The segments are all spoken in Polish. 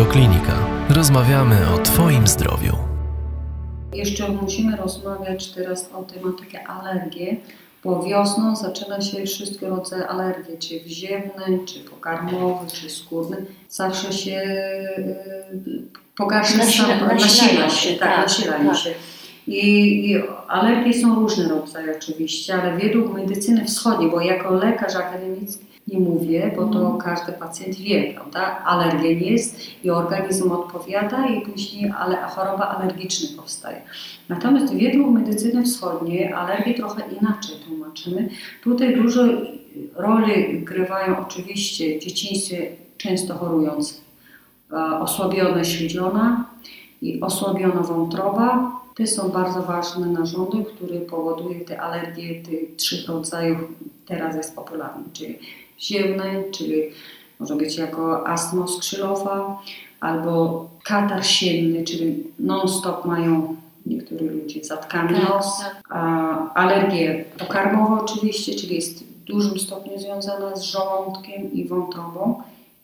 Radioklinika. Rozmawiamy o Twoim zdrowiu. Jeszcze musimy rozmawiać teraz o tematyce alergie, bo wiosną zaczyna się wszystkie rodzaje alergii, czy wziewne, czy pokarmowe, czy skórne. Zawsze się yy, pogarsza Nasila- sam, nasilają nasila się, tak, tak, nasilają tak. się. I, I alergie są różne rodzaje oczywiście, ale według medycyny wschodniej, bo jako lekarz akademicki nie mówię, bo to każdy pacjent wie, prawda? Alergen jest i organizm odpowiada i później ale choroba alergiczna powstaje. Natomiast według medycyny wschodniej alergie trochę inaczej tłumaczymy. Tutaj dużo roli grywają oczywiście w dzieciństwie często chorujący. E, Osłabiona śledziona i osłabiona wątroba. To są bardzo ważne narządy, które powodują te alergie tych trzech rodzajów. Teraz jest popularny, czyli ziemne, czyli może być jako astma skrzylowa, albo katar sienny, czyli non-stop mają niektórzy ludzie zatkany Tak, nos. tak. A, alergie pokarmowe oczywiście, czyli jest w dużym stopniu związana z żołądkiem i wątrobą.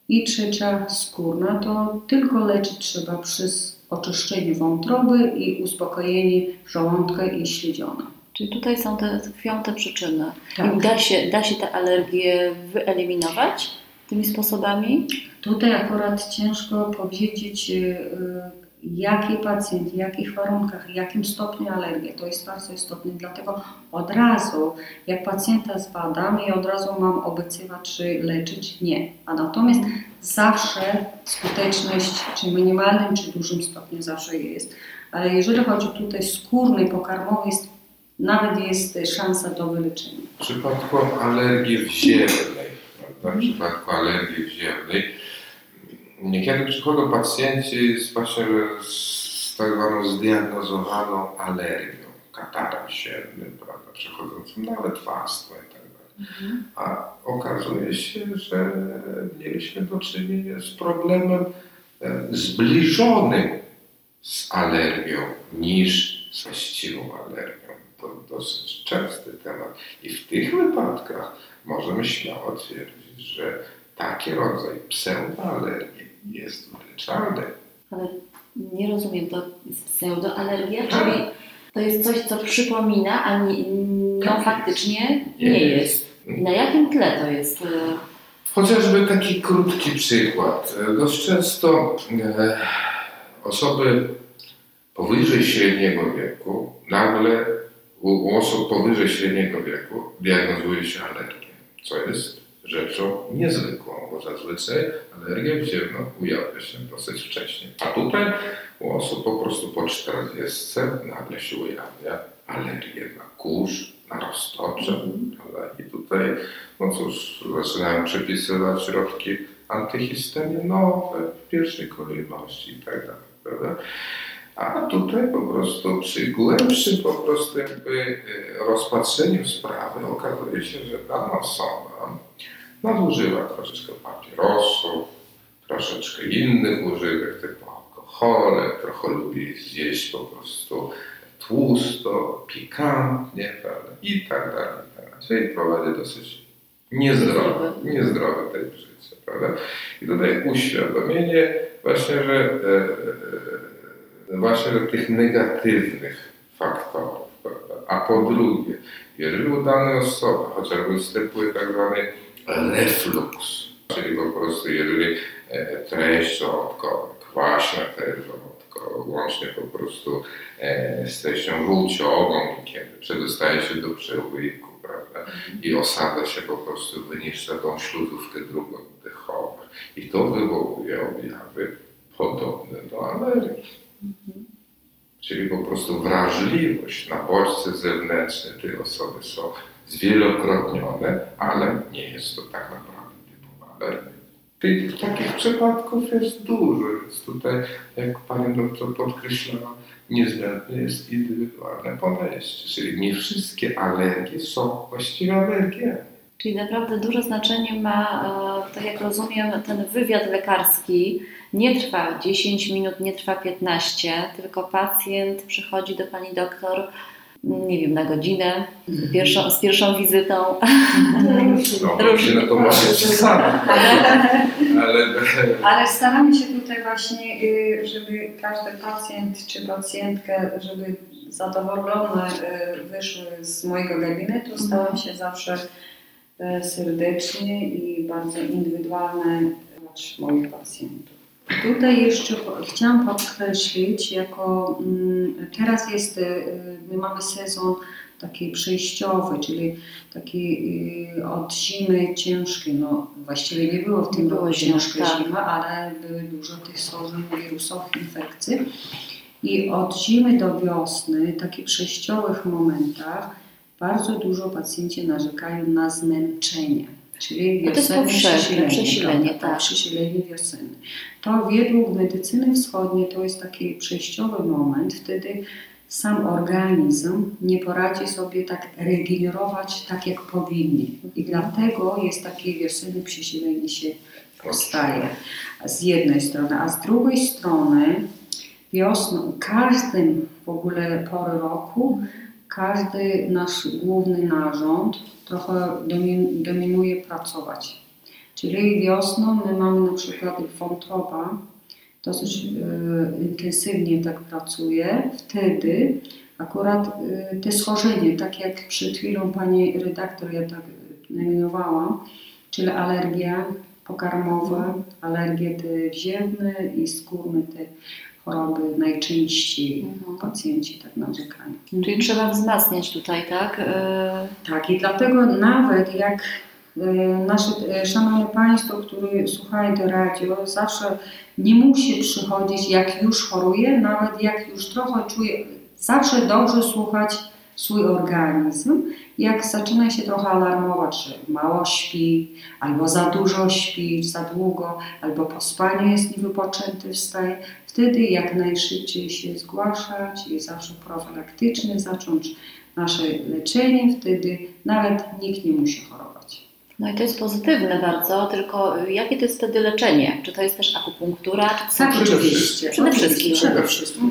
I trzecia skórna, to tylko leczyć trzeba przez oczyszczenie wątroby i uspokojenie żołądka i śledziona. Czyli tutaj są te tkwią te przyczyny. Tak. I da się, da się te alergie wyeliminować tymi sposobami? Tutaj akurat ciężko powiedzieć, y, y, jaki pacjent, w jakich warunkach, w jakim stopniu alergii. To jest bardzo istotne, dlatego od razu, jak pacjenta zbadam i od razu mam obiecywać, czy leczyć, nie. A natomiast zawsze skuteczność, czy minimalnym, czy dużym stopniu zawsze jest. Ale jeżeli chodzi tutaj skórny, pokarmowy, jest, nawet jest szansa do wyleczenia. W przypadku alergii prawda? w przypadku alergii wziewnej, niekiedy przychodzą pacjenci z, właśnie z tak zwaną zdiagnozowaną alergią, katarem siennym, prawda? przechodzącym nawet w astmę i tak dalej. A okazuje się, że mieliśmy do czynienia z problemem e, zbliżonym z alergią niż z właściwą alergią. To dosyć częsty temat. I w tych wypadkach możemy śmiało twierdzić, że taki rodzaj pseudoalergii jest wyleczalny. Ale nie rozumiem, to jest pseudoalergia, czyli to jest coś, co przypomina, a nie, nią faktycznie nie jest. I na jakim tle to jest? Chociażby taki krótki przykład. Dość często e, osoby powyżej średniego wieku, nagle u, u osób powyżej średniego wieku diagnozuje się alergię, co jest rzeczą niezwykłą, bo zazwyczaj alergia wziewna ujawnia się dosyć wcześnie. A tutaj u osób po prostu po 40 nagle się ujawnia alergia na kurz, na roztocze. I tutaj, no cóż, zaczynają przepisywać środki antyhistaminowe w pierwszej kolejności i tak dalej, prawda? A tutaj po prostu przy głębszym po prostu jakby e, rozpatrzeniu sprawy okazuje się, że dana osoba nadużywa troszeczkę papierosów, troszeczkę innych używek typu alkohole, trochę lubi zjeść po prostu tłusto, pikantnie, prawda? I tak dalej, i tak dalej. Czyli prowadzi dosyć niezdrowe, niezdrowe tej życie, prawda? I tutaj uświadomienie właśnie, że e, e, właśnie że tych negatywnych faktorów, prawda? A po drugie, jeżeli u danej osoby chociażby występuje tak zwany reflux, czyli po prostu jeżeli e, treść żołądkowa, kwaśna treść żołądkowa, łącznie po prostu e, z treścią żółciową, kiedy przedostaje się do przełyku, prawda, i osada się po prostu wyniszcza tą śluzówkę drugą oddechową. I to wywołuje objawy podobne do alergii. Czyli po prostu wrażliwość na bodźce zewnętrzne tej osoby są zwielokrotnione, ale nie jest to tak naprawdę alergia. Tych takich przypadków jest dużo, więc tutaj, jak Pani doktor podkreślała, niezbędne jest indywidualne podejście. Czyli nie wszystkie alergie są właściwie alergiami. Czyli naprawdę duże znaczenie ma, e, tak jak rozumiem, ten wywiad lekarski. Nie trwa 10 minut, nie trwa 15, tylko pacjent przychodzi do pani doktor nie wiem, na godzinę, z pierwszą, z pierwszą wizytą. No, Różnie. no to może przesada. Ale Ale staramy się tutaj właśnie, y, żeby każdy pacjent czy pacjentka, żeby zadowolone y, wyszły z mojego gabinetu, staram się zawsze y, serdecznie i bardzo indywidualne dla moich pacjentów. Tutaj jeszcze chciałam podkreślić, jako mm, teraz jest, y, my mamy sezon taki przejściowy, czyli taki y, od zimy ciężki, no właściwie nie było w tym roku ciężka tak. zima, ale były dużo tych schorzeń wirusowych infekcji. I od zimy do wiosny, w takich przejściowych momentach, bardzo dużo pacjenci narzekają na zmęczenie. Czyli No to jest wiosenne powszechne przesilenie. przesilenie, prawda, tak. Przesilenie wiosenne. To według medycyny wschodniej to jest taki przejściowy moment, wtedy sam organizm nie poradzi sobie tak regenerować tak jak powinni. I dlatego jest takie wiosenne przesilenie się powstaje z jednej strony, a z drugiej strony wiosną, każdym w ogóle pory roku, każdy nasz główny narząd trochę domin, dominuje pracować. Czyli wiosną my mamy na przykład wątroba, dosyć e, intensywnie tak pracuje, wtedy akurat e, te schorzenie, tak jak przed chwilą pani redaktor ja tak nominowała, czyli alergia pokarmowa, alergie te wziewne i skórne te choroby najczęściej Mhm. pacjenci tak narzekają. Czyli trzeba wzmacniać tutaj, tak? E, Tak, i dlatego nawet jak e, nasze e, szanowne Państwo, które słuchają to radio, zawsze nie musi przychodzić jak już choruje, nawet jak już trochę czuje, zawsze dobrze słuchać swój organizm. Jak zaczyna się trochę alarmować, że mało śpi, albo za dużo śpi, za długo, albo po spaniu jest niewypoczęty, wstaje, wtedy jak najszybciej się zgłaszać i zawsze profilaktycznie zacząć nasze leczenie, wtedy nawet nikt nie musi chorować. No i to jest pozytywne bardzo, tylko jakie to jest wtedy leczenie? Czy to jest też akupunktura? Czy Tak, oczywiście. Przede wszystkim. Przede wszystkim.